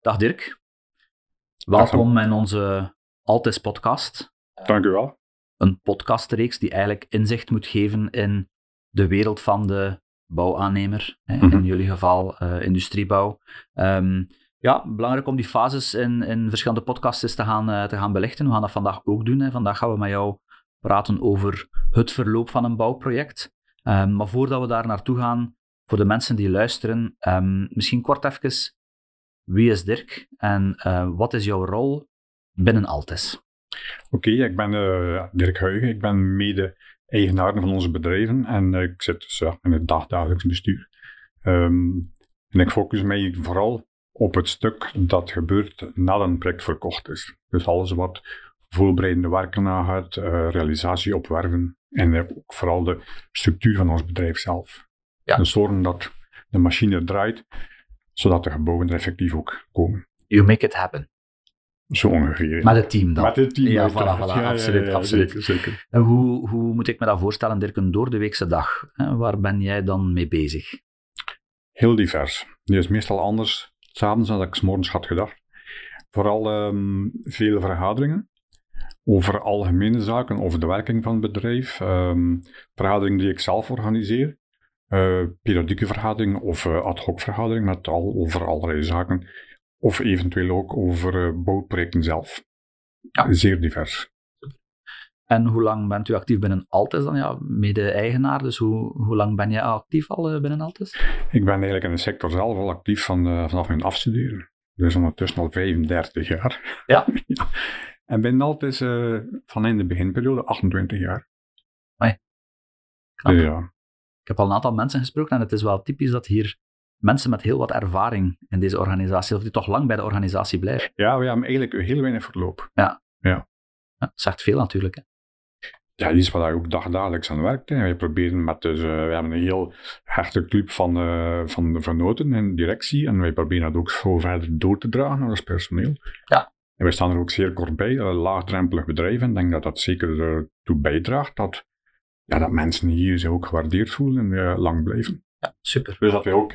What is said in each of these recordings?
Dag Dirk. Welkom in onze Altis podcast. Dank u wel. Een podcastreeks die eigenlijk inzicht moet geven in de wereld van de bouwaannemer. Hè, Mhm. In jullie geval eh, industriebouw. Ehm, ja, belangrijk om die fases in, in verschillende podcasts te gaan, eh, te gaan belichten. We gaan dat vandaag ook doen. Hè. Vandaag gaan we met jou praten over het verloop van een bouwproject. Ehm, maar voordat we daar naartoe gaan, voor de mensen die luisteren, ehm, misschien kort even, wie is Dirk en eh, wat is jouw rol binnen Altis? Oké, ik ben eh, Dirk Huygen. Ik ben mede-eigenaar van onze bedrijven en eh, ik zit dus ja, in het dagdagelijks bestuur. Ehm, en ik focus mij vooral op het stuk dat gebeurt nadat een project verkocht is. Dus alles wat voorbereidende werken aangaat, realisatie opwerven en ook vooral de structuur van ons bedrijf zelf. Ja. Dus zorgen dat de machine draait, zodat de gebouwen er effectief ook komen. You make it happen. Zo ongeveer. Met het team dan. Met het team. Ja, voilà, voilà, Ja, absoluut, ja, absoluut. Zeker, zeker. En hoe, hoe moet ik me dat voorstellen, Dirk, een doordeweekse dag? Hè? Waar ben jij dan mee bezig? Heel divers. Die is meestal anders s'avonds dan dat ik 's morgens had gedacht. Vooral ehm, vele vergaderingen over algemene zaken, over de werking van het bedrijf. ehm, vergaderingen die ik zelf organiseer. Eh, periodieke vergaderingen of eh, ad hoc vergaderingen met al, over allerlei zaken. Of eventueel ook over eh, bouwprojecten zelf. Ja. Zeer divers. En hoe lang bent u actief binnen Altis dan? Ja, mede-eigenaar, dus hoe, hoe lang ben jij actief al binnen Altis? Ik ben eigenlijk in de sector zelf al actief van, vanaf mijn afstuderen. Dus ondertussen al 35 jaar. Ja. En ben altijd eh van in de beginperiode 28 jaar. Dus ja. Ik heb al een aantal mensen gesproken en het is wel typisch dat hier mensen met heel wat ervaring in deze organisatie, of die toch lang bij de organisatie blijven. ja, we hebben eigenlijk heel weinig verloop. Ja, dat zegt veel natuurlijk. Hè. Ja, iets waar je ook dagdagelijks aan werkt. Hè. We proberen met dus, eh, we hebben een heel hechte club van, eh van de vernoten en directie. En wij proberen dat ook zo verder door te dragen naar ons personeel. Ja. En wij staan er ook zeer kort bij, een laagdrempelig bedrijf. En ik denk dat dat zeker ertoe bijdraagt dat, ja, dat mensen hier zich ook gewaardeerd voelen en eh, lang blijven. Ja, super. Dus dat wij ook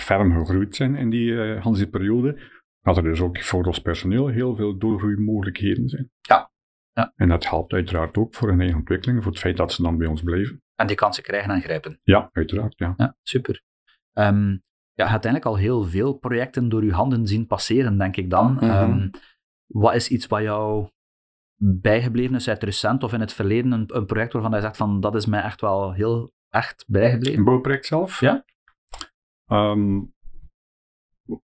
ferm gegroeid zijn in die uh, hele periode. Dat er dus ook voor ons personeel heel veel doorgroeimogelijkheden zijn. Ja. Ja. En dat helpt uiteraard ook voor hun eigen ontwikkeling, voor het feit dat ze dan bij ons blijven. En die kansen krijgen en grijpen. Ja, uiteraard, ja. Ja, super. Ehm, ja, je hebt uiteindelijk al heel veel projecten door je handen zien passeren, denk ik dan. Mhm. Ehm, wat is iets wat jou bijgebleven is uit recent of in het verleden? Een, een project waarvan je zegt van dat is mij echt wel heel echt bijgebleven? Een bouwproject zelf? Ja. Ehm,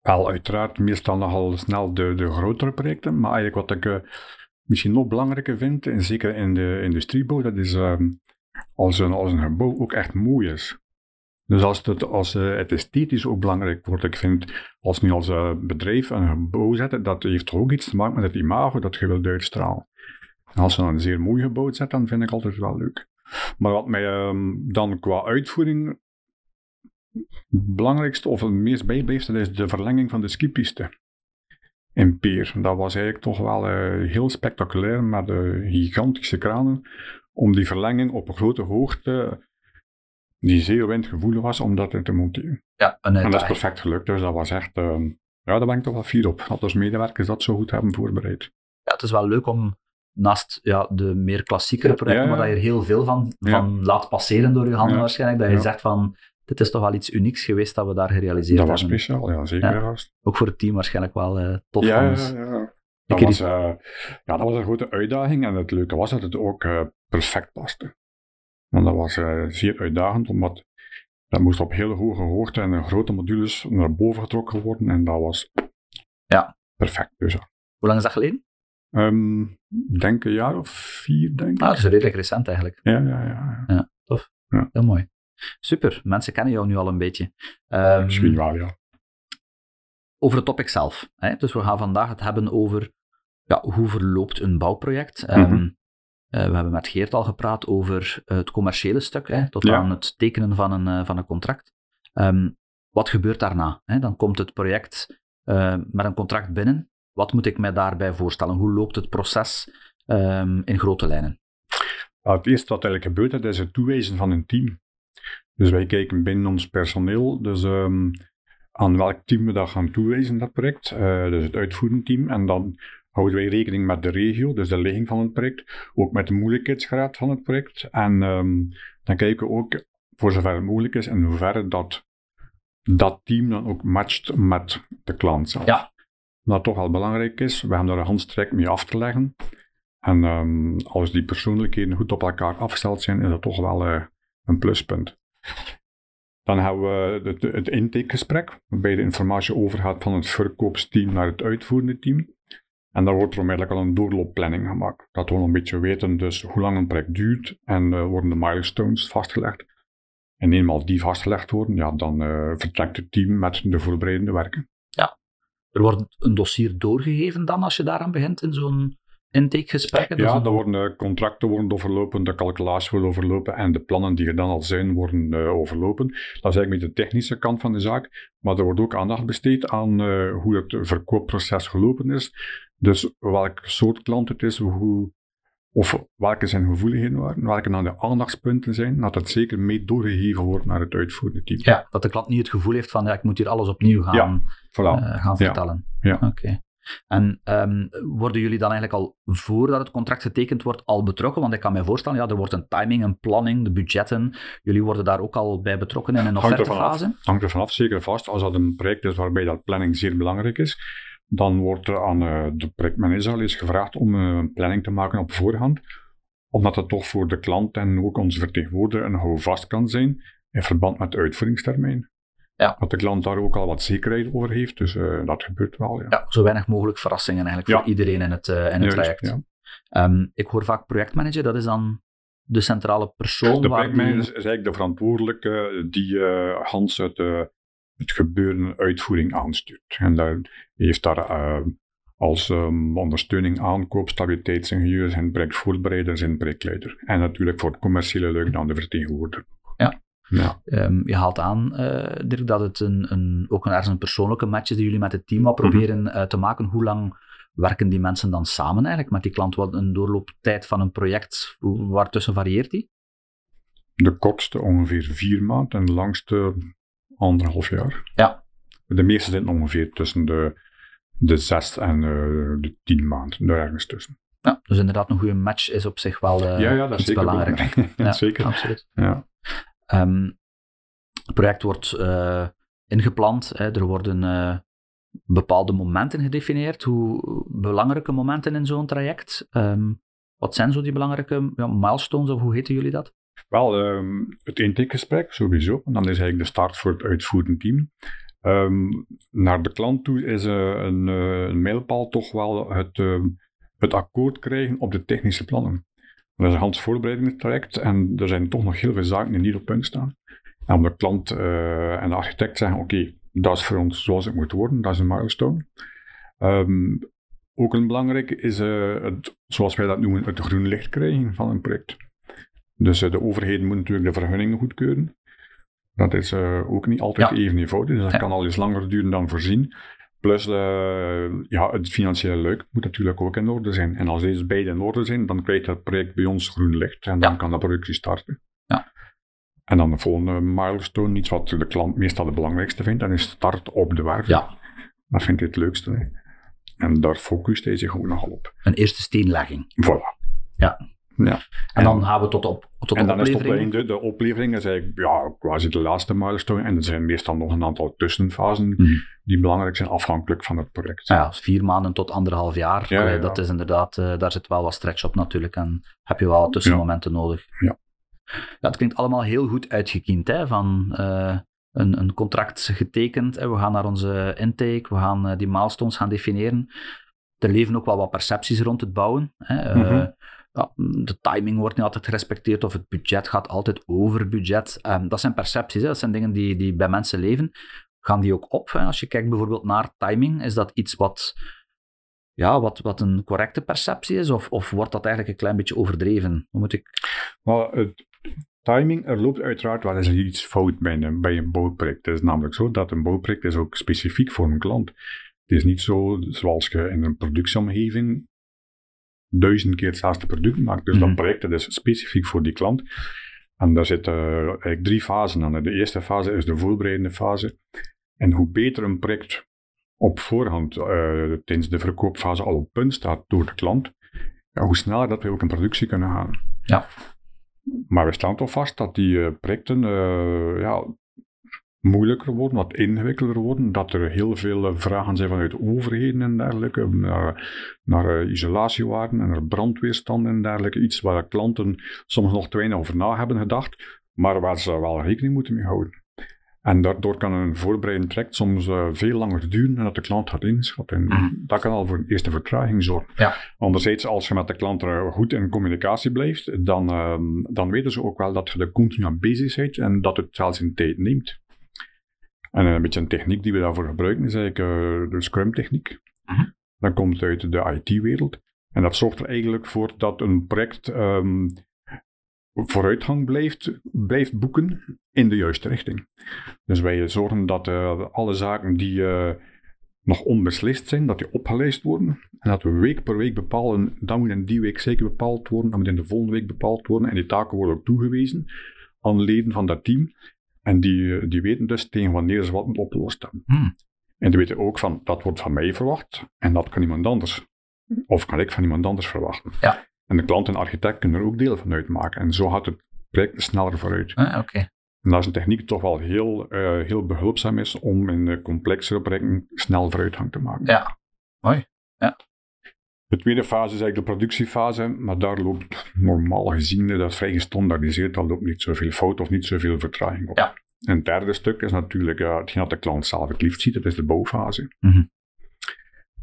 wel, uiteraard, meestal nogal snel de, de grotere projecten. Maar eigenlijk wat ik eh, misschien nog belangrijker vind, en zeker in de industriebouw, dat is ehm, als, een, als een gebouw ook echt mooi is. Dus als het, als eh, het esthetisch ook belangrijk wordt, ik vind, als nu als eh, bedrijf een gebouw zetten, dat heeft toch ook iets te maken met het imago dat je wilt uitstralen. En als ze dan een zeer mooi gebouw zetten, dan vind ik altijd wel leuk. Maar wat mij ehm, dan qua uitvoering het belangrijkste of het meest bijblijft, dat is de verlenging van de skipiste in Peer. Dat was eigenlijk toch wel eh, heel spectaculair met de gigantische kranen om die verlenging op een grote hoogte, die zeer windgevoelig was, om dat te monteren. Ja, En dat is perfect gelukt, dus dat was echt, eh, ja, daar ben ik toch wel fier op. Dat onze medewerkers dat zo goed hebben voorbereid. Ja, het is wel leuk om naast ja, de meer klassiekere projecten, Ja, ja. waar je er heel veel van, Ja. van laat passeren door je handen waarschijnlijk, dat je zegt van dit is toch wel iets unieks geweest dat we daar gerealiseerd Dat was hebben. speciaal, ja, zeker. Ook voor het team waarschijnlijk wel eh, tof. Ja, ja. Dat was, eh, ja, dat was een grote uitdaging en het leuke was dat het ook eh, perfect paste. Want dat was eh, zeer uitdagend, omdat dat moest op hele hoge hoogte en de grote modules naar boven getrokken worden en dat was Ja. perfect. Dus, ja. Hoe lang is dat geleden? Ik denk een jaar of vier, denk ik. Ah, dat is redelijk recent eigenlijk. Ja, ja, ja. ja. Heel mooi. Super, mensen kennen jou nu al een beetje. Ehm, Misschien wel, ja. over het topic zelf. Hè? Dus we gaan vandaag het hebben over ja, hoe verloopt een bouwproject. Eh, we hebben met Geert al gepraat over eh, het commerciële stuk, hè, tot Ja. aan het tekenen van een, eh, van een contract. Ehm, wat gebeurt daarna? Hè? Dan komt het project eh, met een contract binnen. Wat moet ik mij daarbij voorstellen? Hoe loopt het proces ehm, in grote lijnen? Nou, het eerste wat eigenlijk gebeurt, dat is het toewijzen van een team. Dus wij kijken binnen ons personeel. Dus ehm, aan welk team we dat gaan toewijzen, dat project. Uh, dus het uitvoerend team. En dan houden wij rekening met de regio, dus de ligging van het project. Ook met de moeilijkheidsgraad van het project. En um, dan kijken we ook, voor zover het mogelijk is, in hoeverre dat dat team dan ook matcht met de klant zelf. Ja. Wat toch wel belangrijk is, we hebben daar een handstrijk mee af te leggen. En um, als die persoonlijkheden goed op elkaar afgesteld zijn, is dat toch wel uh, een pluspunt. Dan hebben we het, het intakegesprek, waarbij de informatie overgaat van het verkoopsteam naar het uitvoerende team. En daar wordt er onmiddellijk al een doorloopplanning gemaakt. Dat we een beetje weten dus hoe lang een project duurt en uh, worden de milestones vastgelegd. En eenmaal die vastgelegd worden, ja, dan uh, vertrekt het team met de voorbereidende werken. Ja, er wordt een dossier doorgegeven dan als je daaraan begint in zo'n intakegesprekken? Ja, dan worden de contracten worden overlopen, de calculatie wordt overlopen en de plannen die er dan al zijn worden uh, overlopen. Dat is eigenlijk met de technische kant van de zaak, maar er wordt ook aandacht besteed aan uh, hoe het verkoopproces gelopen is. Dus welk soort klant het is, hoe, of welke zijn gevoeligheden waren, welke dan de aandachtspunten zijn, dat dat zeker mee doorgegeven wordt naar het uitvoerende team. Ja, dat de klant niet het gevoel heeft van ja, ik moet hier alles opnieuw gaan, ja, voilà. uh, gaan vertellen. Ja. Oké. Okay. En um, worden jullie dan eigenlijk al voordat het contract getekend wordt al betrokken? Want ik kan me voorstellen, ja, er wordt een timing, een planning, de budgetten. Jullie worden daar ook al bij betrokken in een offertefase? Hangt er vanaf, zeker vast. Als dat een project is waarbij dat planning zeer belangrijk is, dan wordt er aan uh, de projectmanager al eens gevraagd om uh, een planning te maken op voorhand. Omdat het toch voor de klant en ook onze vertegenwoordiger een houvast kan zijn in verband met de uitvoeringstermijn. Ja. Dat de klant daar ook al wat zekerheid over heeft. Dus uh, dat gebeurt wel. Ja. ja. zo weinig mogelijk verrassingen eigenlijk voor iedereen in het, uh, in het traject. Um, ik hoor vaak projectmanager, dat is dan de centrale persoon. De projectmanager die... is eigenlijk de verantwoordelijke die uh, Hans het, het gebeuren uitvoering aanstuurt. En daar heeft daar als um, ondersteuning aankoop, stabiliteitsingenieurs en projectvoorbereiders en projectleider. En natuurlijk voor het commerciële leuk dan de vertegenwoordiger. Ja. Um, je haalt aan, uh, Dirk, dat het een, een, ook een, ergens een persoonlijke match is die jullie met het team wat proberen mm -hmm. uh, te maken. Hoe lang werken die mensen dan samen eigenlijk met die klant? Wat een doorlooptijd van een project, waartussen varieert die? De kortste ongeveer vier maanden en de langste anderhalf jaar. Ja. De meeste zijn ongeveer tussen de, de zes en uh, de tien maanden, daar ergens tussen. Ja, dus inderdaad een goede match is op zich wel ja, ja, dat is zeker belangrijk. ja, zeker. Absoluut. Ja. Um, het project wordt uh, ingepland, hè. er worden uh, bepaalde momenten gedefinieerd. Hoe belangrijke momenten in zo'n traject? Um, wat zijn zo die belangrijke ja, milestones, of hoe heten jullie dat? Wel, um, het intakegesprek sowieso. En dan is eigenlijk de start voor het uitvoerend team. naar de klant toe is uh, een, een mijlpaal toch wel het, het akkoord krijgen op de technische plannen. Dat is een handvoorbereidingstraject en er zijn toch nog heel veel zaken die niet op punt staan. En de klant uh, en de architect zeggen, oké, okay, dat is voor ons zoals het moet worden, dat is een milestone. Um, ook een belangrijke is, uh, het, zoals wij dat noemen, het groen licht krijgen van een project. Dus uh, de overheid moet natuurlijk de vergunningen goedkeuren. Dat is ook niet altijd Ja. even eenvoudig, dus dat Ja. kan al eens langer duren dan voorzien. Plus eh, ja, het financiële luik moet natuurlijk ook in orde zijn. En als deze beide in orde zijn, dan krijgt het project bij ons groen licht en dan Ja. kan de productie starten. Ja. En dan de volgende milestone, iets wat de klant meestal het belangrijkste vindt, dat is start op de werf. Ja. Dat vindt hij het leukste. hè. En daar focust hij zich ook nogal op. Een eerste steenlegging. Voilà. Ja. Ja. En, dan gaan we tot, op, tot En de dan is het op het oplevering. einde, de oplevering is eigenlijk ja, quasi de laatste milestone. En er zijn meestal nog een aantal tussenfasen Mhm. die belangrijk zijn afhankelijk van het project. Ja, vier maanden tot anderhalf jaar. Ja, Allee, ja. Dat is inderdaad, eh, daar zit wel wat stretch op natuurlijk. En heb je wel wat tussenmomenten nodig. Ja. ja. Het klinkt allemaal heel goed uitgekiend. Hè? Van eh, een, een contract getekend. Hè? We gaan naar onze intake. We gaan eh, die milestones gaan definiëren. Er leven ook wel wat percepties rond het bouwen. Hè? Mhm. Ja, de timing wordt niet altijd gerespecteerd of het budget gaat altijd over budget. Ehm, dat zijn percepties, hè? dat zijn dingen die, die bij mensen leven. Gaan die ook op? Hè? Als je kijkt bijvoorbeeld naar timing, is dat iets wat, ja, wat, wat een correcte perceptie is? Of, of wordt dat eigenlijk een klein beetje overdreven? Hoe moet ik... Het timing, er loopt uiteraard wel eens iets fout bij een, bij een bouwproject. Het is namelijk zo dat een bouwproject is ook specifiek voor een klant. Het is niet zo zoals je in een productieomgeving duizend keer hetzelfde product maakt. Dus Mhm. dat project dat is specifiek voor die klant. En daar zitten eigenlijk drie fasen aan. De eerste fase is de voorbereidende fase. En hoe beter een project op voorhand uh, tijdens de verkoopfase al op punt staat door de klant, ja, hoe sneller dat we ook in productie kunnen gaan. Ja. Maar we staan toch vast dat die uh, projecten uh, ja, moeilijker worden, wat ingewikkelder worden, dat er heel veel vragen zijn vanuit overheden en dergelijke, naar, naar isolatiewaarden en naar brandweerstand en dergelijke, iets waar klanten soms nog te weinig over na hebben gedacht, maar waar ze wel rekening moeten mee houden. En daardoor kan een voorbereidend traject soms uh, veel langer duren dan dat de klant had ingeschat. En mm. dat kan al voor een eerste vertraging zorgen. Ja. Anderzijds, als je met de klant er goed in communicatie blijft, dan, uh, dan weten ze ook wel dat je er continu aan bezig bent en dat het zelfs een tijd neemt. En een beetje een techniek die we daarvoor gebruiken is eigenlijk uh, de Scrum-techniek. Mm. Dat komt uit de IT-wereld. En dat zorgt er eigenlijk voor dat een project um, vooruitgang blijft, blijft boeken in de juiste richting. Dus wij zorgen dat uh, alle zaken die uh, nog onbeslist zijn, dat die opgeleist worden. En dat we week per week bepalen, dat moet in die week zeker bepaald worden, dat moet in de volgende week bepaald worden. En die taken worden ook toegewezen aan leden van dat team. En die, eh, die weten dus tegen wanneer ze wat moeten opgelost hebben. Hmm. En die weten ook van, dat wordt van mij verwacht en dat kan iemand anders. Of kan ik van iemand anders verwachten. Ja. En de klant en de architect kunnen er ook deel van uitmaken. En zo gaat het project sneller vooruit. Ah, oké. En dat is een techniek die toch wel heel, uh, heel behulpzaam is om in de complexere projecten snel vooruitgang te maken. Ja, mooi. Ja. De tweede fase is eigenlijk de productiefase, maar daar loopt normaal gezien, dat is vrij gestandaardiseerd, daar loopt niet zoveel fout of niet zoveel vertraging op. Ja. En het derde stuk is natuurlijk uh, hetgeen dat de klant zelf het liefst ziet, dat is de bouwfase. Mm -hmm.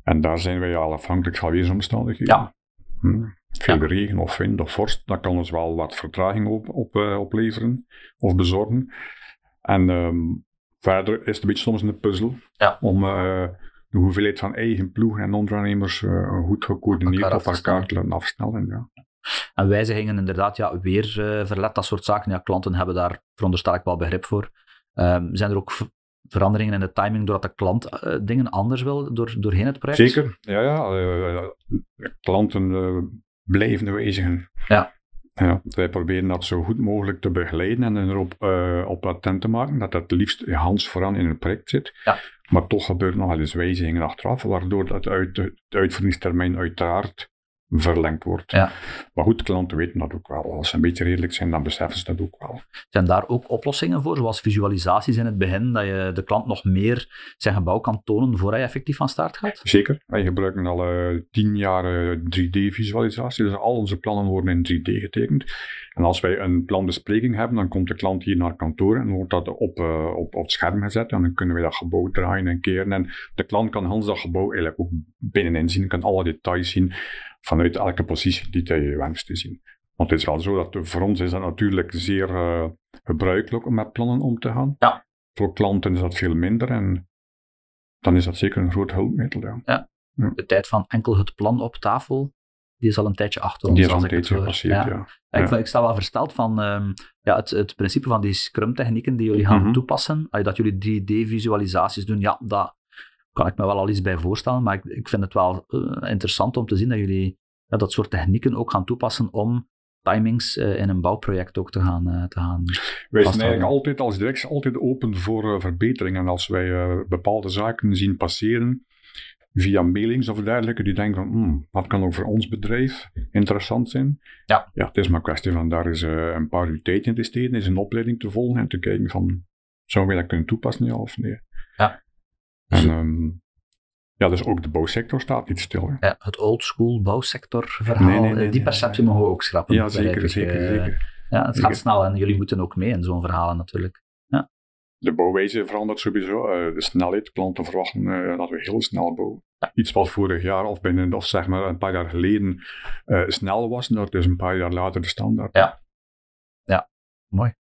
En daar zijn wij al afhankelijk van weersomstandigheden. Ja. Hm. Veel ja. regen of wind of vorst, dat kan ons wel wat vertraging op, op, uh, opleveren of bezorgen. En um, verder is het een beetje soms een puzzel ja. om uh, de hoeveelheid van eigen ploegen en ondernemers uh, goed gecoördineerd op elkaar te laten afstellen. Ja. En wijzigingen inderdaad, ja, weer verlet, dat soort zaken. Ja, klanten hebben daar veronderstel ik wel begrip voor. Um, zijn er ook veranderingen in de timing doordat de klant uh, dingen anders wil door, doorheen het project? Zeker, ja. ja. Klanten blijven wijzigen. Ja. Ja. Wij proberen dat zo goed mogelijk te begeleiden en erop op attent te maken dat dat liefst hands vooraan in het project zit. Ja. Maar toch gebeuren nog wel eens wijzigingen achteraf, waardoor dat uit, de uitvoeringstermijn uiteraard verlengd wordt. Ja. Maar goed, klanten weten dat ook wel. Als ze een beetje redelijk zijn, dan beseffen ze dat ook wel. Zijn daar ook oplossingen voor, zoals visualisaties in het begin, dat je de klant nog meer zijn gebouw kan tonen voor hij effectief van start gaat? Zeker. Wij gebruiken al uh, tien jaar 3D-visualisatie, dus al onze plannen worden in 3D getekend. En als wij een planbespreking hebben, dan komt de klant hier naar kantoor en wordt dat op, uh, op, op het scherm gezet. En dan kunnen we dat gebouw draaien en keren. En de klant kan Hans dat gebouw eigenlijk ook binnenin zien, kan alle details zien vanuit elke positie die hij wenst te zien. Want het is wel zo dat voor ons is dat natuurlijk zeer uh, gebruikelijk om met plannen om te gaan. Ja. Voor klanten is dat veel minder en dan is dat zeker een groot hulpmiddel. Ja. ja. ja. De tijd van enkel het plan op tafel, die is al een tijdje achter ons. Die is al een tijdje gepasseerd, ja. Ik, ik, sta wel versteld van um, ja, het, het principe van die Scrum-technieken die jullie gaan Mhm. mm -hmm. toepassen. Dat jullie 3D-visualisaties doen, ja, dat kan ik me wel al iets bij voorstellen. Maar ik, ik vind het wel uh, interessant om te zien dat jullie ja, dat soort technieken ook gaan toepassen om timings uh, in een bouwproject ook te gaan, uh, te gaan Wij zijn eigenlijk altijd als directie altijd open voor uh, verbetering. En als wij bepaalde zaken zien passeren via mailings of dergelijke, die denken van, hmm, wat kan ook voor ons bedrijf interessant zijn? Ja. Ja, het is maar een kwestie van daar is een paar uur tijd in te steden, is een opleiding te volgen en te kijken van, zouden wij dat kunnen toepassen, ja of nee? En, um, ja, dus ook de bouwsector staat niet stil. Hè. Ja, het oldschool bouwsector verhaal, nee, nee, nee, die perceptie mogen we ook schrappen. Ja, zeker, zeker, zeker. Ja, het gaat snel en jullie moeten ook mee in zo'n verhaal natuurlijk. Ja. De bouwwijze verandert sowieso. Uh, de snelheid, klanten verwachten uh, dat we heel snel bouwen. Ja. Iets wat vorig jaar of binnen, of zeg maar een paar jaar geleden uh, snel was, dat is een paar jaar later de standaard. Ja, ja. mooi.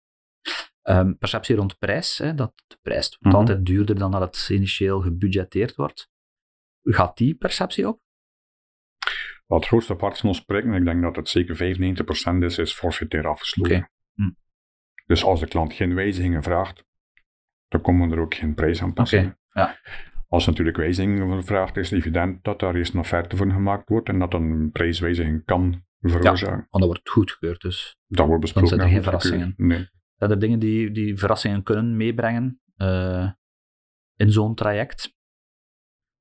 Um, perceptie rond prijs, hè, dat de prijs wordt mm -hmm. altijd duurder dan dat het initieel gebudgeteerd wordt. Gaat die perceptie op? Wat het grootste part van ons project, ik denk dat het zeker 95% is, is forfaitair afgesloten. Okay. Hm. Dus als de klant geen wijzigingen vraagt, dan komen er ook geen prijsaanpassingen. Okay. Ja. Als natuurlijk wijzigingen vraagt, is het evident dat daar eerst een offerte voor gemaakt wordt en dat dan een prijswijziging kan veroorzaken. Ja, want dat wordt goedgekeurd dus. Dat wordt besproken. Dan zijn er geen verrassingen. Nee. Zijn er dingen die, die verrassingen kunnen meebrengen? Uh, in zo'n traject?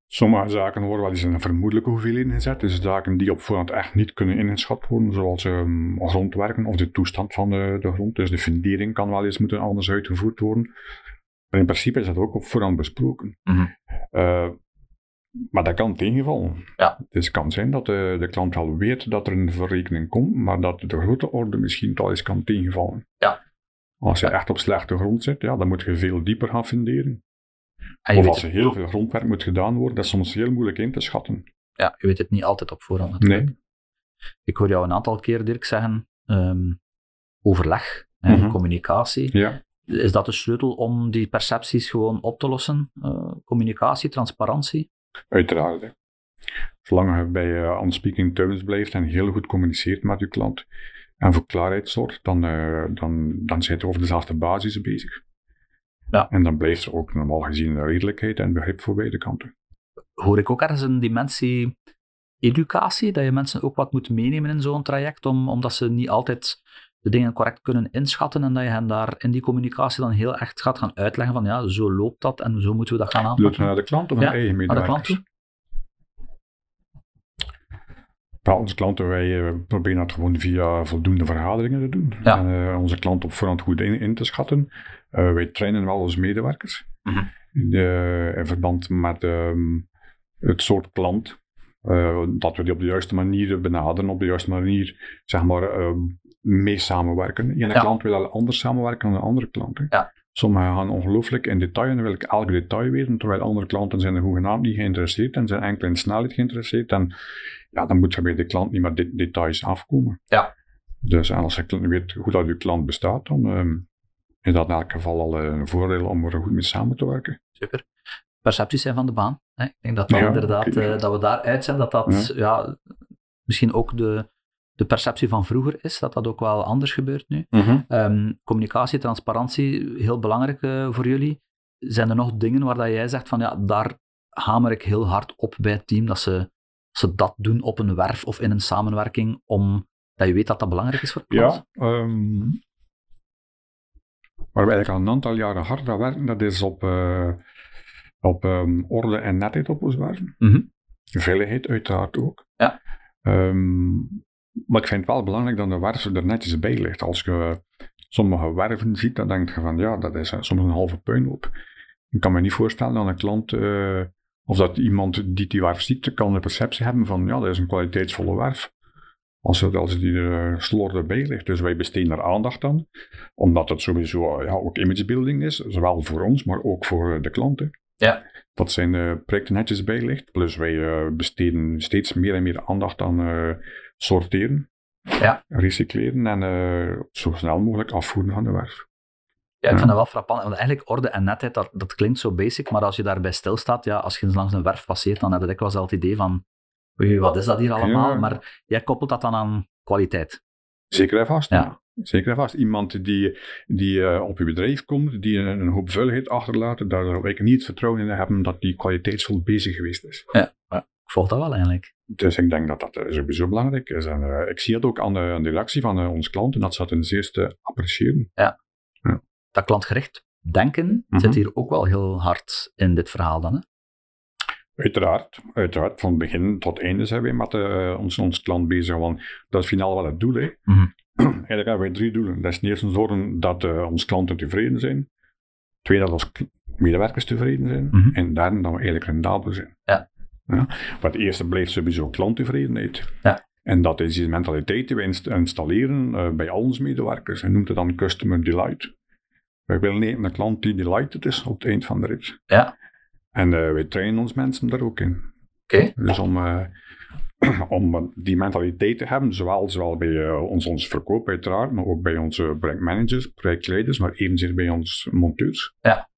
Sommige zaken worden wel eens in een vermoedelijke hoeveelheid gezet. Dus zaken die op voorhand echt niet kunnen ingeschat worden, zoals um, grondwerken of de toestand van de, de, grond. Dus de fundering kan wel eens moeten anders uitgevoerd worden. Maar in principe is dat ook op voorhand besproken. Mhm. Uh, maar dat kan tegenvallen. Ja. Dus het kan zijn dat de, de klant wel weet dat er een verrekening komt, maar dat de grote orde misschien wel eens kan tegenvallen. Ja. Als je echt op slechte grond zit, ja, dan moet je veel dieper gaan funderen. En Of als er heel veel grondwerk moet gedaan worden, dat is soms heel moeilijk in te schatten. Ja, je weet het niet altijd op voorhand natuurlijk. Nee. Ik hoor jou een aantal keer, Dirk, zeggen ehm, overleg en Mhm. communicatie. Ja. Is dat de sleutel om die percepties gewoon op te lossen? Eh, communicatie, transparantie? Uiteraard. Hè. Zolang je bij uh, on speaking terms blijft en heel goed communiceert met je klant en voor klaarheid zorgt, dan, uh, dan, dan zit je over dezelfde basis bezig. Ja. En dan blijft er ook normaal gezien redelijkheid en begrip voor beide kanten. Hoor ik ook ergens een dimensie educatie, dat je mensen ook wat moet meenemen in zo'n traject, om, omdat ze niet altijd de dingen correct kunnen inschatten en dat je hen daar in die communicatie dan heel echt gaat gaan uitleggen van ja, zo loopt dat en zo moeten we dat gaan Doet aanpakken. naar de klant of Ja, naar eigen Naar de medewerkers? klant toe? Ja, onze klanten, wij eh, proberen dat gewoon via voldoende vergaderingen te doen. Ja. En, eh, onze klant op voorhand goed in, in te schatten. Eh, wij trainen wel onze medewerkers. Mhm. De- in verband met ehm, het soort klant. dat we die op de juiste manier benaderen, op de juiste manier zeg maar, ehm, mee samenwerken. Ene Ja. klant wil anders samenwerken dan de andere klant. hè. Ja. Sommigen gaan ongelooflijk in detail en wil ik elk detail weten, terwijl andere klanten zijn er hoegenaamd niet geïnteresseerd en zijn enkel in snelheid geïnteresseerd. En ja, dan moet je bij de klant niet met de details afkomen. Ja. Dus en als je weet hoe dat je klant bestaat, dan ehm, is dat in elk geval al een voordeel om er goed mee samen te werken. Super. Percepties zijn van de baan. Hè? Ik denk dat, dat, Ja, inderdaad, eh, dat we daaruit zijn, dat dat ja. misschien ook de, de perceptie van vroeger is, dat dat ook wel anders gebeurt nu. Ehm, communicatie, transparantie, heel belangrijk eh, voor jullie. Zijn er nog dingen waar dat jij zegt van ja, daar hamer ik heel hard op bij het team, dat ze, ze dat doen op een werf of in een samenwerking, omdat je weet dat dat belangrijk is voor klant? Ja, ehm, waar we eigenlijk al een aantal jaren hard aan werken, dat is op, eh, op ehm, orde en netheid op ons werven. Mhm. Veiligheid uiteraard ook. Ja. Ehm, maar ik vind het wel belangrijk dat de werf er netjes bij ligt. Als je sommige werven ziet, dan denk je van ja, dat is soms een halve puinhoop. Ik kan me niet voorstellen dat een klant, eh, of dat iemand die die werf ziet, kan een perceptie hebben van ja, dat is een kwaliteitsvolle werf. Als, het, als die er uh, slordig bij ligt. Dus wij besteden er aandacht aan. Omdat het sowieso uh, ja, ook imagebuilding is. Zowel voor ons, maar ook voor de klanten. Ja. Dat zijn uh, projecten netjes bij ligt. Plus wij besteden steeds meer en meer aandacht aan uh, sorteren. Ja. Recycleren en uh, zo snel mogelijk afvoeren van de werf. Ja, ik vind dat wel frappant. Want eigenlijk orde en netheid, dat, dat klinkt zo basic, maar als je daarbij stilstaat, ja, als je langs een werf passeert, dan heb je dikwijls wel het idee van Oei, wat is dat hier allemaal? Ja. Maar jij koppelt dat dan aan kwaliteit. Zeker en vast, Ja. Zeker en vast. Iemand die, die uh, op je bedrijf komt, die een, een hoop vuiligheid achterlaat, daar zou ik niet het vertrouwen in hebben dat die kwaliteitsvol bezig geweest is. Ja, ik volg dat wel eigenlijk. Dus ik denk dat dat uh, sowieso belangrijk is. En uh, ik zie het ook aan de, aan de reactie van uh, onze klanten, dat ze dat ten zeerste appreciëren. Ja. Dat klantgericht denken mm -hmm. zit hier ook wel heel hard in dit verhaal dan, hè? Uiteraard, uiteraard. Van begin tot einde zijn wij met uh, ons, ons klant bezig. Want dat is finaal wel het doel. Hè. Mm -hmm. Eigenlijk hebben wij drie doelen. Dat is ten eerste zorgen dat uh, onze klanten tevreden zijn. Tweede, dat onze medewerkers tevreden zijn. Mm -hmm. En derde, dat we eigenlijk rendabel zijn. Ja. Ja. Maar het eerste blijft sowieso klanttevredenheid. Ja. En dat is die mentaliteit die we inst installeren uh, bij al onze medewerkers. En noemt het dan customer delight. Wij willen niet een klant die delighted is op het eind van de rit. Ja. En uh, wij trainen ons mensen daar ook in. Okay. Dus om, uh, om die mentaliteit te hebben, zowel, zowel bij uh, ons, ons verkoop uiteraard, maar ook bij onze projectmanagers, projectleiders, maar evenzeer bij onze monteurs. Ja.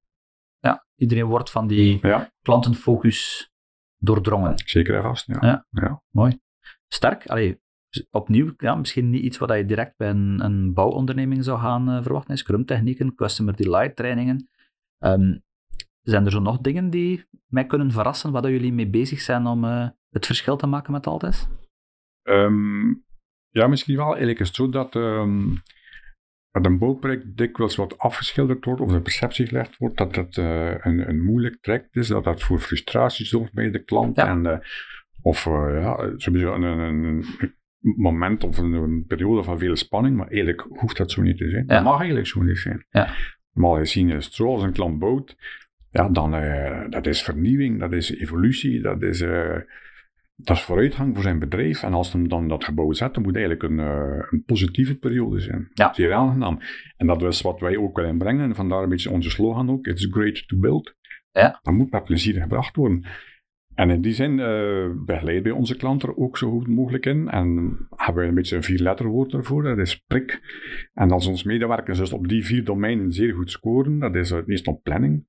ja, iedereen wordt van die ja. klantenfocus doordrongen. Zeker en vast, ja. ja. ja. Mooi. Sterk. Allee, opnieuw, ja, misschien niet iets wat je direct bij een, een bouwonderneming zou gaan uh, verwachten. Scrum technieken, customer delight trainingen. Um, zijn er zo nog dingen die mij kunnen verrassen, waar jullie mee bezig zijn om uh, het verschil te maken met Altes? Um, ja, misschien wel. Eigenlijk is het zo dat um, dat een bouwproject dikwijls wat afgeschilderd wordt, of de perceptie gelegd wordt dat het uh, een, een moeilijk traject is, dat dat voor frustratie zorgt bij de klant. Ja. En, of ja, sowieso een, een, een, moment of een, een, periode van veel spanning, maar eigenlijk hoeft dat zo niet te zijn. Ja. Dat mag eigenlijk zo niet zijn. Ja. Maar gezien is zoals een klant bouwt, ja, dan dat is vernieuwing, dat is evolutie, dat is dat is vooruitgang voor zijn bedrijf. En als hij dan dat gebouw zet, dan moet eigenlijk een, uh, een positieve periode zijn. Ja. Zeer aangenaam. En dat is wat wij ook willen brengen. En vandaar een beetje onze slogan ook. It's great to build. Ja. Dat moet met plezier gebracht worden. En in die zin uh, begeleiden wij onze klanten er ook zo goed mogelijk in. En hebben we een beetje een vier-letterwoord ervoor. Dat is prik. En als onze medewerkers dus op die vier domeinen zeer goed scoren, dat is het eerst op planning,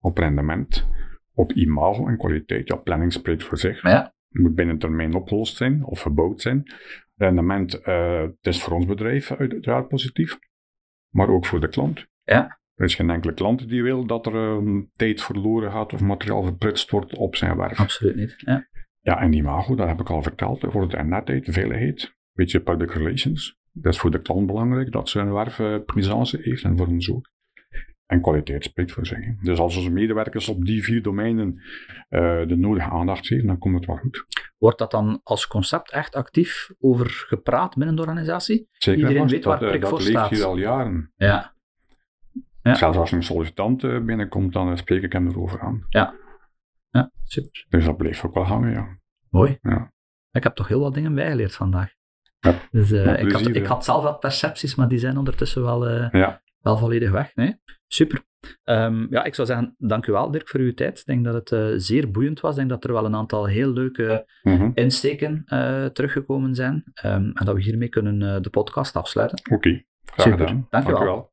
op rendement, op imago en kwaliteit. Ja, planning spreekt voor zich. Ja. Het moet binnen termijn opgelost zijn of gebouwd zijn. Rendement, uh, het is voor ons bedrijf uiteraard positief, maar ook voor de klant. Ja. Er is geen enkele klant die wil dat er um, tijd verloren gaat of materiaal verprutst wordt op zijn werf. Absoluut niet. Ja, ja en imago, dat heb ik al verteld, voor de netheid, de veiligheid, een beetje public relations. Dat is voor de klant belangrijk, dat ze een werf uh, presence heeft en voor ons ook. En kwaliteit spreekt voor zich. Dus als onze medewerkers op die vier domeinen uh, de nodige aandacht geven, dan komt het wel goed. Wordt dat dan als concept echt actief over gepraat binnen de organisatie? Zeker Iedereen weet waar dat, prik dat voor leeft staat. hier al jaren. Ja. Ja. Zelfs als een sollicitant uh, binnenkomt, dan spreek ik hem erover aan. Ja. Ja, super. Dus dat bleef ook wel hangen, ja. Mooi. Ja. Ik heb toch heel wat dingen bijgeleerd vandaag. Ja. Dus, uh, Met ik, had, ik had zelf wat percepties, maar die zijn ondertussen wel, uh, Ja. wel volledig weg. Nee? Super. Um, ja, ik zou zeggen, dank u wel Dirk voor uw tijd. Ik denk dat het uh, zeer boeiend was. Ik denk dat er wel een aantal heel leuke Mhm. insteken teruggekomen zijn. Um, en dat we hiermee kunnen de podcast afsluiten. Oké, graag Super. gedaan. Dank u wel.